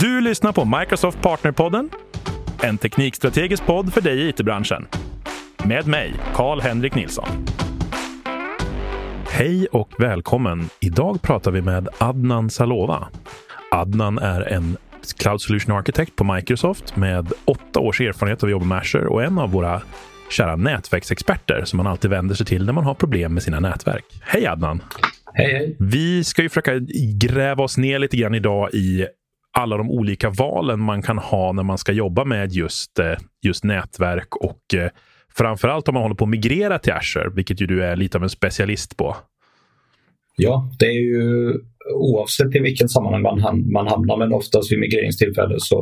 Du lyssnar på Microsoft Partnerpodden, en teknikstrategisk podd för dig i it-branschen. Med mig, Karl-Henrik Nilsson. Hej och välkommen! Idag pratar vi med Adnan Salova. Adnan är en Cloud Solution Architect på Microsoft med åtta års erfarenhet av att jobba med Azure och en av våra kära nätverksexperter som man alltid vänder sig till när man har problem med sina nätverk. Hej Adnan! Hej, hej. Vi ska ju försöka gräva oss ner lite grann idag i alla de olika valen man kan ha när man ska jobba med just, eh, just nätverk och eh, framförallt om man håller på att migrera till Azure, vilket ju du är lite av en specialist på. Ja, det är ju oavsett i vilken sammanhang man, man hamnar, men oftast vid migreringstillfälle så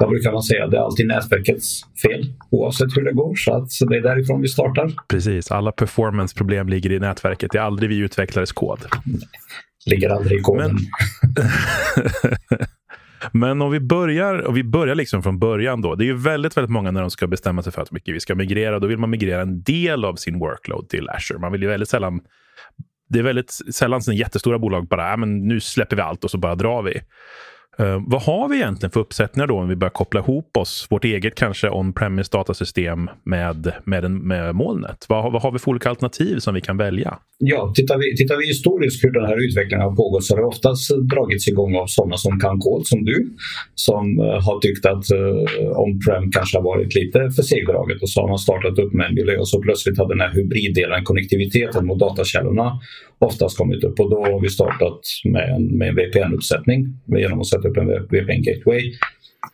vad brukar man säga, det är alltid nätverkets fel oavsett hur det går. Så, att, så det är därifrån vi startar. Precis, alla performanceproblem ligger i nätverket. Det är aldrig vi utvecklares kod. Ligger aldrig i koden. Men, Men om vi börjar, och vi börjar liksom från början då. Det är ju väldigt, väldigt många när de ska bestämma sig för att mycket vi ska migrera. Då vill man migrera en del av sin workload till Azure. Man vill ju väldigt sällan det är väldigt sällan som jättestora bolag bara, äh, men nu släpper vi allt och så bara drar vi. Uh, vad har vi egentligen för uppsättningar då om vi börjar koppla ihop oss, vårt eget kanske on-premise datasystem med, med, en, med molnet? Vad, vad har vi för olika alternativ som vi kan välja? Ja, tittar vi, tittar vi historiskt hur den här utvecklingen har pågått så har det oftast dragits igång av sådana som kan kod som du som uh, har tyckt att uh, on-prem kanske har varit lite för segdraget och så har man startat upp med en miljö och så plötsligt har den här hybriddelen, konnektiviteten mot datakällorna oftast kommit upp och då har vi startat med en, med en VPN-uppsättning genom att sätta upp en VPN-gateway.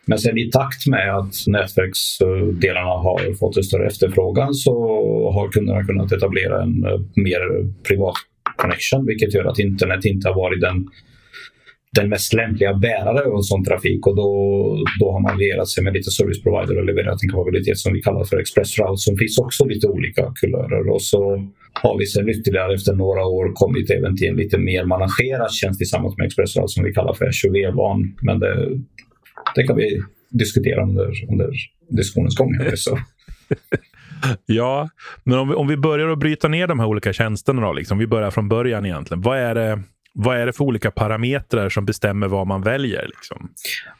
Men sen i takt med att nätverksdelarna har fått en större efterfrågan så har kunderna kunnat etablera en eh, mer privat connection vilket gör att internet inte har varit den, den mest lämpliga bärare av en sån trafik och då, då har man lierat sig med lite service provider och levererat en kapabilitet som vi kallar för Express Route som finns också lite olika kulörer. Och så har vi sen ytterligare efter några år kommit även till en lite mer managerad tjänst tillsammans med Express Route som vi kallar för SUV-van. Men det, det kan vi diskutera under, under diskussionens gång. Här, så. ja, men om vi, om vi börjar att bryta ner de här olika tjänsterna då, liksom, vi börjar från början egentligen. Vad är det, vad är det för olika parametrar som bestämmer vad man väljer? Liksom?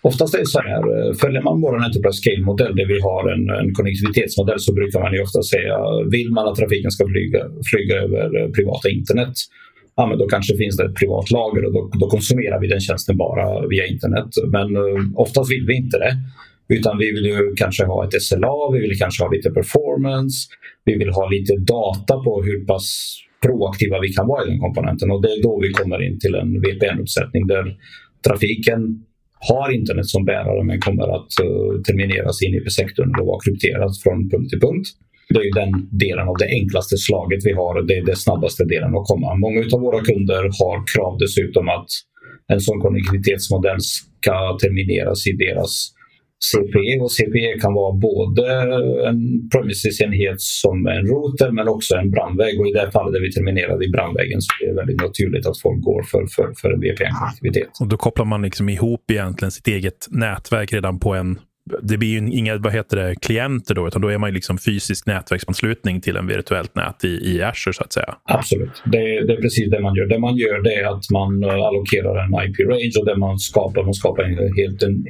Oftast är det så här, eh, följer man vår Enterprise Scale-modell där vi har en, en konnektivitetsmodell så brukar man ju ofta säga, vill man att trafiken ska flyga, flyga över eh, privata internet ja, men då kanske finns det ett privat lager och då, då konsumerar vi den tjänsten bara via internet. Men uh, oftast vill vi inte det. Utan vi vill ju kanske ha ett SLA, vi vill kanske ha lite performance, vi vill ha lite data på hur pass proaktiva vi kan vara i den komponenten och det är då vi kommer in till en VPN-uppsättning där trafiken har internet som bärare men kommer att uh, termineras in i sektorn och vara krypterat från punkt till punkt. Det är den delen av det enklaste slaget vi har. Det är den snabbaste delen att komma. Många av våra kunder har krav dessutom att en sån konnektivitetsmodell ska termineras i deras CPE och CPE kan vara både en premises-enhet som en router men också en brandvägg och i det här fallet är vi terminerade i brandväggen så det är väldigt naturligt att folk går för, för, för en VPN-aktivitet. Och då kopplar man liksom ihop egentligen sitt eget nätverk redan på en det blir ju inga vad heter det, klienter då, utan då är man ju liksom fysisk nätverksanslutning till en virtuellt nät i, i Azure så att säga. Absolut, det, det, är precis det man gör. Det man gör det är att man eh, allokerar en IP-range och det man skapar, man skapar en, helt en,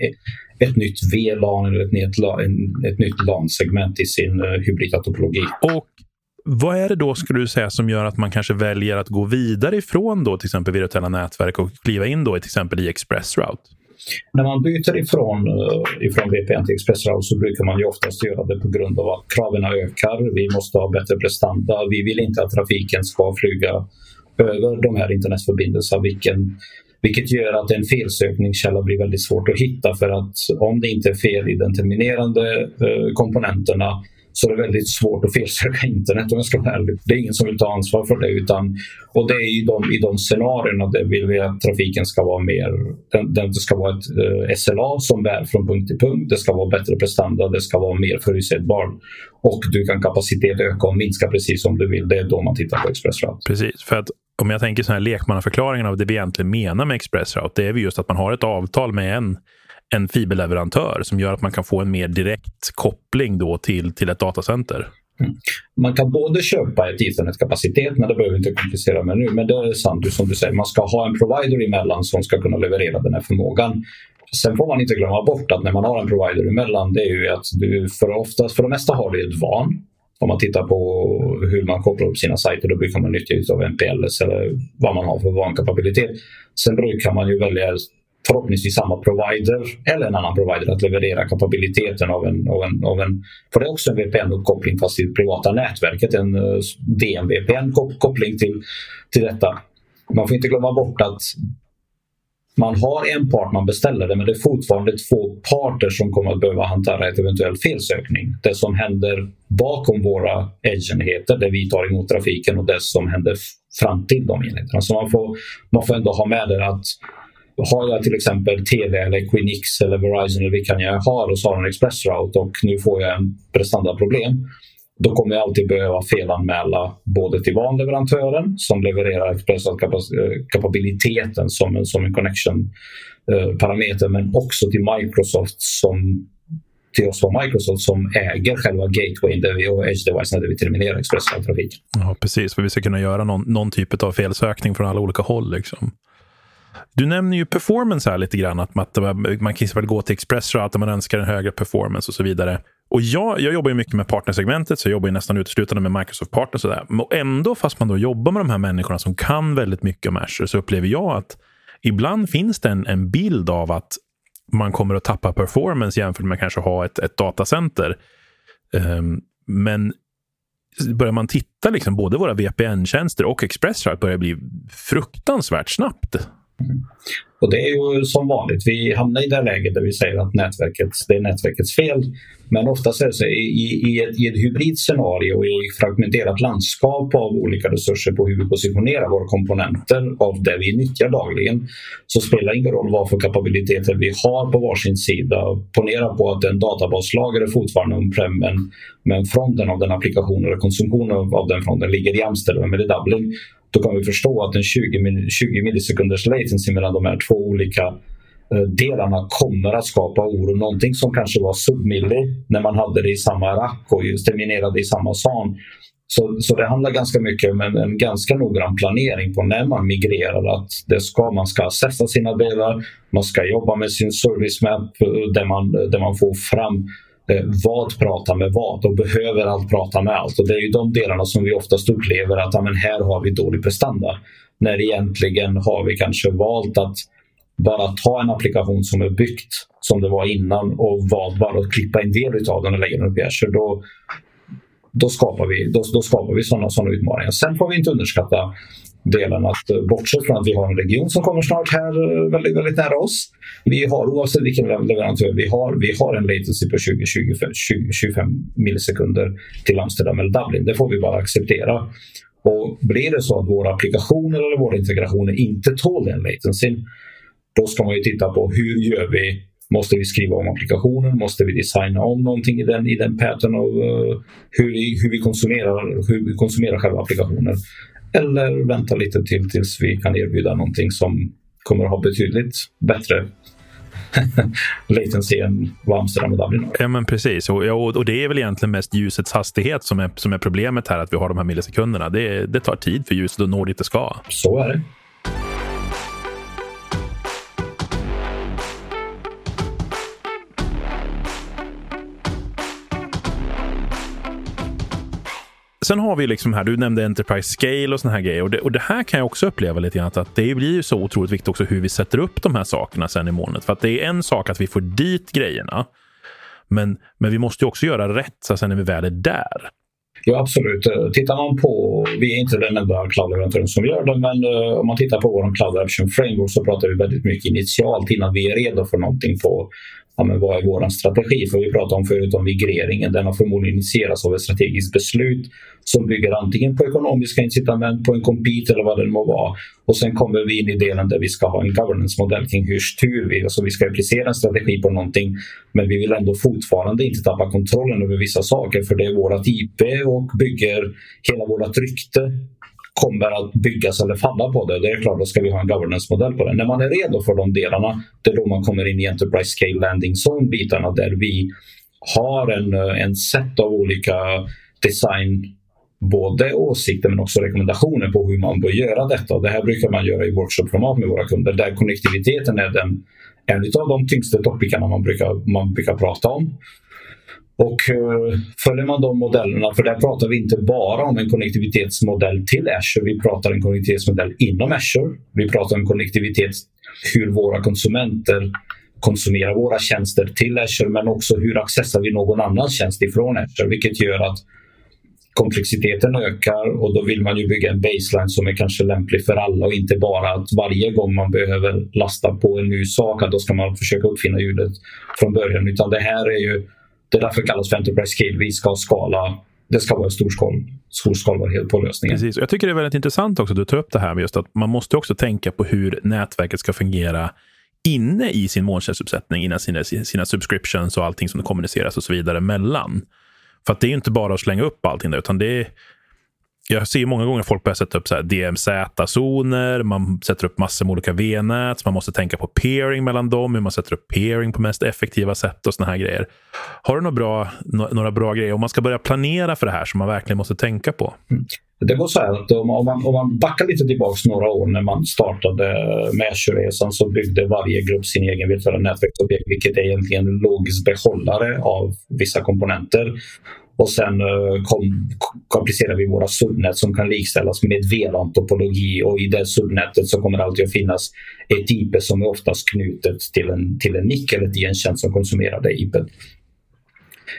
ett nytt VLAN eller ett nytt, ett nytt LAN-segment i sin uh, hybrida topologi. Och vad är det då, skulle du säga, som gör att man kanske väljer att gå vidare ifrån då till exempel virtuella nätverk och kliva in då till exempel i Express Route? När man byter ifrån, eh, ifrån VPN till ExpressRoute så brukar man ju oftast göra det på grund av att kraven ökar. Vi måste ha bättre prestanda. Vi vill inte att trafiken ska flyga över de här internetförbindelserna, vilken, vilket gör att en felsökningskälla blir väldigt svårt att hitta för att om det inte är fel i den terminerande eh, komponenterna så det är väldigt svårt att felsöka internet om jag ska vara ärlig. Det är ingen som vill ta ansvar för det. Utan, och det är i de, i de scenarierna där vill vi att trafiken ska vara mer... Den, den ska vara ett eh, SLA som bär från punkt till punkt. Det ska vara bättre prestanda, det ska vara mer förutsägbart. Och du kan kapacitet öka och minska precis som du vill. Det är då man tittar på ExpressRoute. Precis, för att om jag tänker så här lekmannaförklaringen av det vi egentligen menar med ExpressRoute, det är just att man har ett avtal med en en fiberleverantör som gör att man kan få en mer direkt koppling då till, till ett datacenter. Mm. Man kan både köpa ett Ethernet-kapacitet, men det behöver vi inte komplicera med nu. Men det är sant som du säger, man ska ha en provider emellan som ska kunna leverera den här förmågan. Sen får man inte glömma bort att när man har en provider emellan, det är ju att du för, oftast, för det mesta har du ett van. Om man tittar på hur man kopplar upp sina sajter, då brukar man nyttja av MPLS eller vad man har för vankapabilitet. Sen brukar man ju välja förhoppningsvis samma provider eller en annan provider att leverera kapabiliteten av en, av en, av en för det är också en VPN-uppkoppling fast i det privata nätverket, en eh, uh, DMVPN-koppling till, till detta. Man får inte glömma bort att man har en part man beställer det men det är fortfarande två parter som kommer att behöva hantera ett eventuellt felsökning. Det som händer bakom våra edge-enheter där vi tar emot trafiken och det som händer fram till de enheterna. Så man får, man får ändå ha med det att har jag till exempel TV eller Quinix eller Verizon eller vilka jag har och så har en expressroute och nu får jag en prestandaproblem. Då kommer jag alltid behöva felanmäla både till vanleverantören som levererar expressroute-kapabiliteten som en, som en connection-parameter eh, men också till Microsoft som till oss från Microsoft som äger själva gatewayn där vi, och edge device där vi terminerar expressroute-trafiken. Ja, precis. För vi ska kunna göra någon, någon typ av felsökning från alla olika håll. Liksom. Du nämner ju performance här lite grann. Att man, kan väl gå till Expressroute om man önskar en högre performance och så vidare. Och jag, jag jobbar ju mycket med partnersegmentet, så jag jobbar ju nästan uteslutande med Microsoft Partners. Och, och ändå, fast man då jobbar med de här människorna som kan väldigt mycket om Azure, så upplever jag att ibland finns det en, en bild av att man kommer att tappa performance jämfört med kanske ha ett, ett datacenter. Um, men börjar man titta, liksom, både våra VPN-tjänster och Expressroute börjar bli fruktansvärt snabbt. Och det är ju som vanligt, vi hamnar i det läget där vi säger att nätverket, det är nätverkets fel. Men oftast är det så i, i, ett, i ett hybridscenario, i ett fragmenterat landskap av olika resurser på hur vi positionerar våra komponenter av det vi nyttjar dagligen, så spelar det ingen roll vad för kapabiliteter vi har på varsin sida. Ponera på att en databaslager är fortfarande on-prem, men, men fronten av den applikationen eller konsumtionen av den fronten ligger i Amsterdam eller Dublin då kan vi förstå att en 20, 20 millisekunders latency mellan de här två olika eh, delarna kommer att skapa oro. Någonting som kanske var submilli när man hade det i samma rack och just terminerade i samma SAN. Så, så det handlar ganska mycket om en, en, ganska noggrann planering på när man migrerar. Att det ska, man ska assessa sina delar, man ska jobba med sin service map eh, där man, där man får fram Eh, vad pratar med vad och behöver allt prata med allt. Och Det är ju de delarna som vi oftast upplever att ja, men här har vi dålig prestanda. När egentligen har vi kanske valt att bara ta en applikation som är byggt som det var innan och valt bara att klippa en del av den och lägga den upp i Azure. Då, då skapar vi, då, då skapar vi sådana, sådana utmaningar. Sen får vi inte underskatta delen att eh, bortsett från att vi har en region som kommer snart här eh, väldigt, väldigt nära oss. Vi har oavsett vilken leverantör vi har, vi har en latency på 20-25 millisekunder till Amsterdam eller Dublin. Det får vi bara acceptera. Och blir det så att våra applikationer eller våra integrationer inte tål den latencyn, då ska man ju titta på hur gör vi Måste vi skriva om applikationen? Måste vi designa om någonting i den, i den pattern av uh, hur, vi, hur, vi konsumerar, hur vi konsumerar själva applikationen? Eller vänta lite till tills vi kan erbjuda någonting som kommer att ha betydligt bättre latency än vad Amsterdam och Dublin har. Ja, men precis. Och, och, det är väl egentligen mest ljusets hastighet som är, som är problemet här, att vi har de här millisekunderna. Det, det tar tid för ljuset att nå dit det ska. Så är det. Sen har vi liksom här, du nämnde Enterprise Scale och såna här grejer. Och det, och det här kan jag också uppleva lite grann att det blir ju så otroligt viktigt också hur vi sätter upp de här sakerna sen i molnet. För att det är en sak att vi får dit grejerna. Men, men vi måste också göra rätt så sen när vi väl är där. Ja, absolut. Eh, tittar man på, vi är inte den enda cloud-leverantören som gör det, men uh, om man tittar på vår Cloud Action Framework så pratar vi väldigt mycket initialt innan vi är redo för någonting på ja, men vad är vår strategi? För vi pratade om förut om migreringen. Den har förmodligen initierats av ett strategiskt beslut som bygger antingen på ekonomiska incitament, på en compete eller vad det må vara. Och sen kommer vi in i delen där vi ska ha en governance-modell kring hur styr vi? Alltså vi ska applicera en strategi på någonting, men vi vill ändå fortfarande inte tappa kontrollen över vissa saker för det är vårt IP och bygger hela vårt rykte kommer att byggas eller falla på det. Det är klart, då ska vi ha en governance-modell på det. När man är redo för de delarna, det är då man kommer in i Enterprise Scale Landing Zone-bitarna där vi har en, en set av olika design både åsikter men också rekommendationer på hur man bör göra detta. Det här brukar man göra i workshopformat med våra kunder där konnektiviteten är den, en av de tyngsta topicarna man brukar, man brukar prata om. Och eh, följer man de modellerna, för där pratar vi inte bara om en konnektivitetsmodell till Azure, vi pratar en konnektivitetsmodell inom Azure. Vi pratar om konnektivitet, hur våra konsumenter konsumerar våra tjänster till Azure, men också hur accessar vi någon annans tjänst ifrån Azure, vilket gör att komplexiteten ökar och då vill man ju bygga en baseline som är kanske lämplig för alla och inte bara att varje gång man behöver lasta på en ny sak, att då ska man försöka uppfinna hjulet från början. Utan det här är ju det är därför det kallas för Enterprise Scale. Vi ska skala det ska vara storskal, storskalbarhet på lösningen. Precis. Jag tycker det är väldigt intressant också att du tar upp det här med just att man måste också tänka på hur nätverket ska fungera inne i sin molntjänstuppsättning, innan sina, sina subscriptions och allting som kommuniceras och så vidare mellan. För att det är inte bara att slänga upp allting där, utan det är jag ser många gånger folk börjar sätta upp DMZ-zoner, man sätter upp massor med olika V-nät, man måste tänka på peering mellan dem, hur man sätter upp peering på mest effektiva sätt och såna här grejer. Har du några bra, några bra grejer om man ska börja planera för det här som man verkligen måste tänka på? Mm. Det var så här att om, man, om man backar lite tillbaka några år när man startade med Azure-resan så byggde varje grupp sin egen virtuella nätverksobjekt, vilket är egentligen en logisk behållare av vissa komponenter. Och sen eh, kom, komplicerar vi våra subnät som kan likställas med VLAN-topologi och i det subnätet så kommer det alltid att finnas ett IP som är oftast knutet till en, till en nick eller till en tjänst som konsumerar det IP.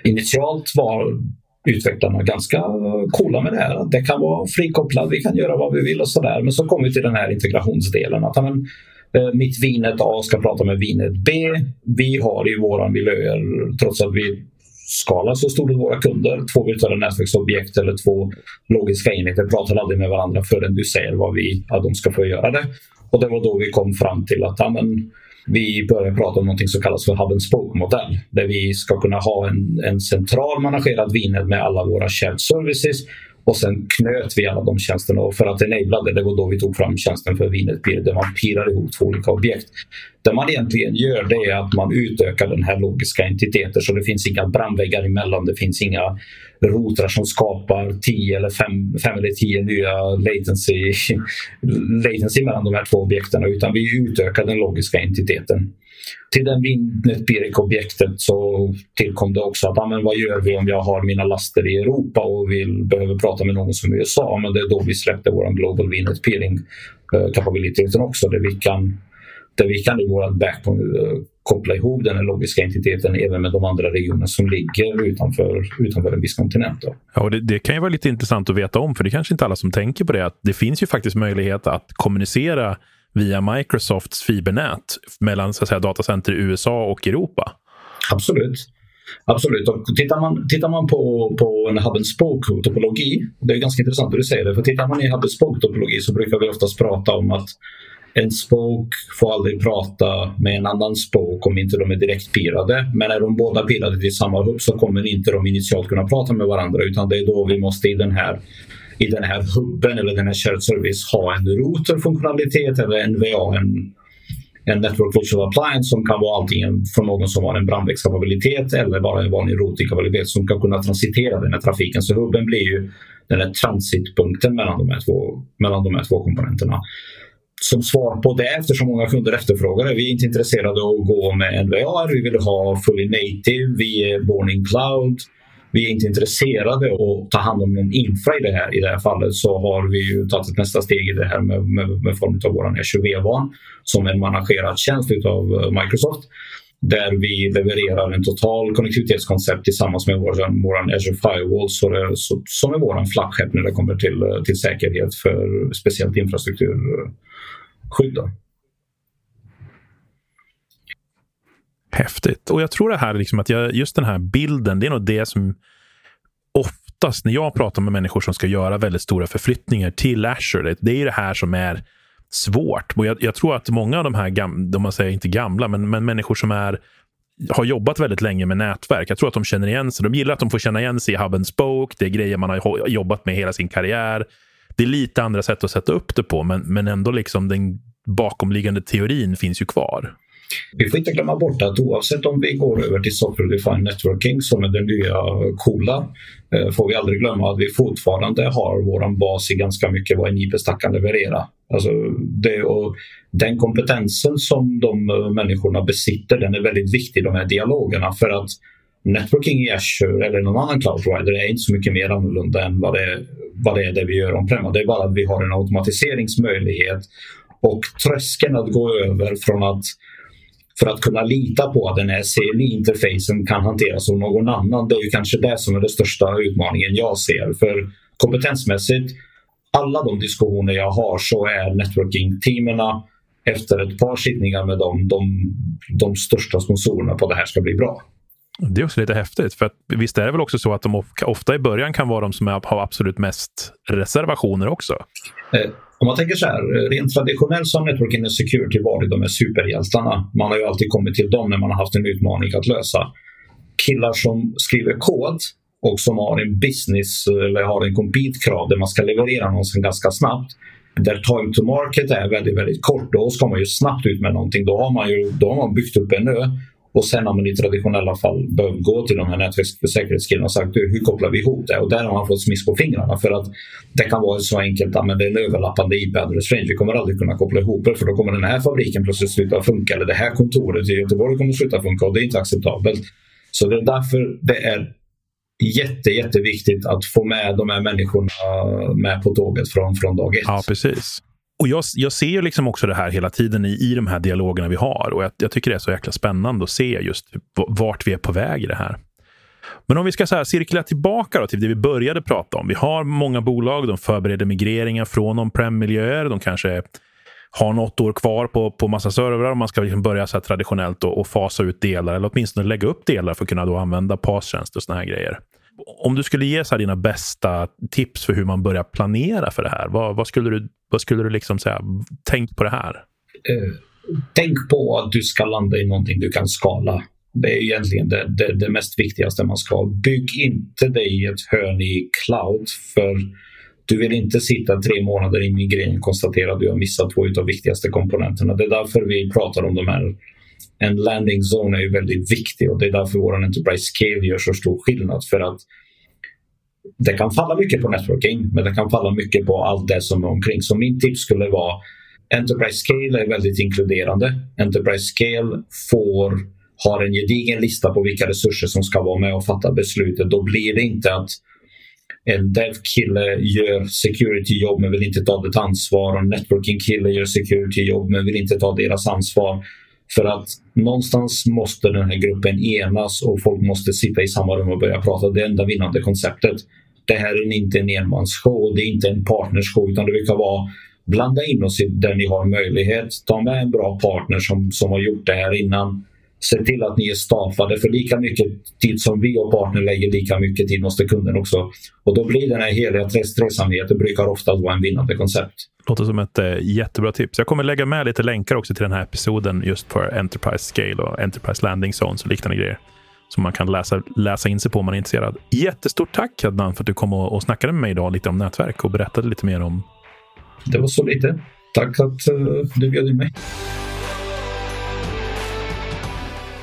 Initialt var utvecklarna ganska eh, coola med det här. Det kan vara frikopplat, vi kan göra vad vi vill och sådär. Men så kommer vi till den här integrationsdelen. Att amen, eh, mitt vinet A ska prata med vinet B. Vi har i våra miljöer, trots att vi skala så stora våra kunder. Två virtuella nätverksobjekt eller två logiska enheter pratar aldrig med varandra förrän du säger vad vi, att de ska få göra det. Och det var då vi kom fram till att ja, men, vi började prata om något som kallas för hub and spoke-modell. Där vi ska kunna ha en, en central managerad vinet med alla våra shared services och sen knöt vi alla de tjänsterna och för att enabla det, det var då vi tog fram tjänsten för Vinet Peer där man pirar ihop två olika objekt. Det man egentligen gör det är att man utökar den här logiska entiteten så det finns inga brandväggar emellan. Det finns inga rotrar som skapar 10 eller 5 eller 10 nya latency, latency mellan de här två objekten utan vi utökar den logiska entiteten. Till den Winnet-Birek-objektet så tillkom det också att ah, men vad gör vi om jag har mina laster i Europa och vill, behöver prata med någon som USA? Men det är då vi släppte vår Global Winnet Peering-kapabiliteten eh, också där vi kan, där vi kan i vårt backbone eh, koppla ihop den logiska entiteten även med de andra regionerna som ligger utanför, utanför en viss kontinent. Då. Ja, och det, det, kan ju vara lite intressant att veta om, för det är kanske inte alla som tänker på det, att det finns ju faktiskt möjlighet att kommunicera via Microsofts fibernät mellan så att säga, datacenter i USA och Europa. Absolut. Absolut. Och tittar man, tittar man på, på en hub and spoke-topologi, det är ganska intressant att du säger det, för tittar man i hub and spoke-topologi så brukar vi oftast prata om att en spoke får aldrig prata med en annan spoke om inte de är direkt pirade. Men är de båda pirade till samma hub så kommer inte de initialt kunna prata med varandra utan det är då vi måste i den här i den här hubben eller den här shared service ha en router-funktionalitet eller en VA, en, en Network Virtual Appliance som kan vara antingen från någon som har en brandvägskapabilitet eller bara en vanlig routing-kapabilitet som kan kunna transitera den här trafiken. Så hubben blir ju den här transitpunkten mellan de här två, mellan de här två komponenterna. Som svar på det, eftersom många kunder efterfrågar det, vi är inte intresserade av att gå med NVR, vi vill ha fully native, vi är born in cloud. Vi är inte intresserade av att ta hand om någon infra i det här, i det här fallet så har vi ju tagit ett nästa steg i det här med, med, med form av vår SUV-van som en managerad tjänst av eh, Microsoft där vi levererar en total konnektivitetskoncept tillsammans med vår, vår Azure Firewall så det, så, som är vår flaggskepp när det kommer till, till säkerhet för speciellt infrastrukturskydd. Häftigt. Och jag tror det här, liksom att jag, just den här bilden, det är nog det som oftast när jag pratar med människor som ska göra väldigt stora förflyttningar till Azure, det, det är det här som är svårt. Och jag, jag, tror att många av de här, gam, de man säger inte gamla, men, men människor som är har jobbat väldigt länge med nätverk. Jag tror att de känner igen sig. De gillar att de får känna igen sig i hub and spoke. Det är grejer man har jobbat med hela sin karriär. Det är lite andra sätt att sätta upp det på, men, men ändå liksom den bakomliggande teorin finns ju kvar vi får inte glömma bort att oavsett om vi går över till software defined networking som är det nya coola eh, får vi aldrig glömma att vi fortfarande har vår bas i ganska mycket vad en IP-stack kan leverera. Alltså det, och den kompetensen som de eh, människorna besitter den är väldigt viktig i de här dialogerna för att networking i Azure eller någon annan cloud provider är inte så mycket mer annorlunda än vad det, vad det är det vi gör om Det är bara att vi har en automatiseringsmöjlighet och tröskeln att gå över från att för att kunna lita på att den här CLI-interfacen kan hanteras av någon annan. Det är ju kanske det som är den största utmaningen jag ser. För kompetensmässigt, alla de diskussioner jag har så är networking-teamen efter ett par sittningar med dem de, de största sponsorerna på det här ska bli bra. Det är också lite häftigt. För att, visst är det väl också så att de ofta i början kan vara de som har absolut mest reservationer också? Om man tänker så här, rent traditionellt som Networking and Security varit de här superhjältarna. Man har ju alltid kommit till dem när man har haft en utmaning att lösa. Killar som skriver kod och som har en business eller har en compete-krav där man ska leverera någonting ganska snabbt. Där time to market är väldigt, väldigt kort. Då ska man ju snabbt ut med någonting. Då har man ju då har man byggt upp en ö och sen har man i traditionella fall behövt gå till de här nätverkssäkerhetskillarna och sagt hur kopplar vi ihop det? Och där har man fått smiss på fingrarna för att det kan vara så enkelt att det är en överlappande IP-adress range. Vi kommer aldrig kunna koppla ihop det för då kommer den här fabriken plötsligt sluta funka eller det här kontoret i Göteborg kommer sluta funka och det är inte acceptabelt. Så det är därför det är jätte, jätteviktigt att få med de här människorna med på tåget från, från dag ett. Ja, precis. Och jag, jag ser ju liksom också det här hela tiden i, i de här dialogerna vi har. Och jag, jag, tycker det är så jäkla spännande att se just vart vi är på väg i det här. Men om vi ska så här cirkla tillbaka till det vi började prata om. Vi har många bolag, de förbereder migreringar från on-prem-miljöer. De kanske har något år kvar på, på massa servrar. Man ska liksom börja så här traditionellt och, och fasa ut delar eller åtminstone lägga upp delar för att kunna då använda pass-tjänster och såna här grejer. Om du skulle ge så dina bästa tips för hur man börjar planera för det här, vad, vad skulle du, vad skulle du liksom säga? Tänk på det här. Uh, tänk på att du ska landa i någonting du kan skala. Det är egentligen det, det, det mest viktigaste man ska. Bygg inte dig i ett hörn i cloud för du vill inte sitta tre månader in i grejen och konstatera att du har missat två av de viktigaste komponenterna. Det är därför vi pratar om de här en landing zone är ju väldigt viktig och det är därför vår Enterprise Scale gör så stor skillnad. För att det kan falla mycket på networking, men det kan falla mycket på allt det som är omkring. Så min tips skulle vara Enterprise Scale är väldigt inkluderande. Enterprise Scale får, har en gedigen lista på vilka resurser som ska vara med och fatta beslutet. Då blir det inte att en dev-kille gör security-jobb men vill inte ta det ansvar och en networking-kille gör security-jobb men vill inte ta deras ansvar. För att någonstans måste den här gruppen enas och folk måste sitta i samma rum och börja prata. Det enda vinnande konceptet. Det här är inte en enmansshow, det är inte en partnershow utan det brukar vara blanda in oss där ni har möjlighet. Ta med en bra partner som, som har gjort det här innan. Se till att ni är staffade för lika mycket tid som vi och partner lägger lika mycket tid måste kunden också. Och då blir den här heliga stressamheten brukar ofta vara en vinnande koncept. Låter som ett eh, jättebra tips. Jag kommer lägga med lite länkar också till den här episoden just för Enterprise Scale och Enterprise Landing Zones och liknande grejer. Som man kan läsa, läsa in sig på om man är intresserad. Jättestort tack Adnan för att du kom och, och snackade med mig idag lite om nätverk och berättade lite mer om... Det var så lite. Tack att uh, du bjöd in mig.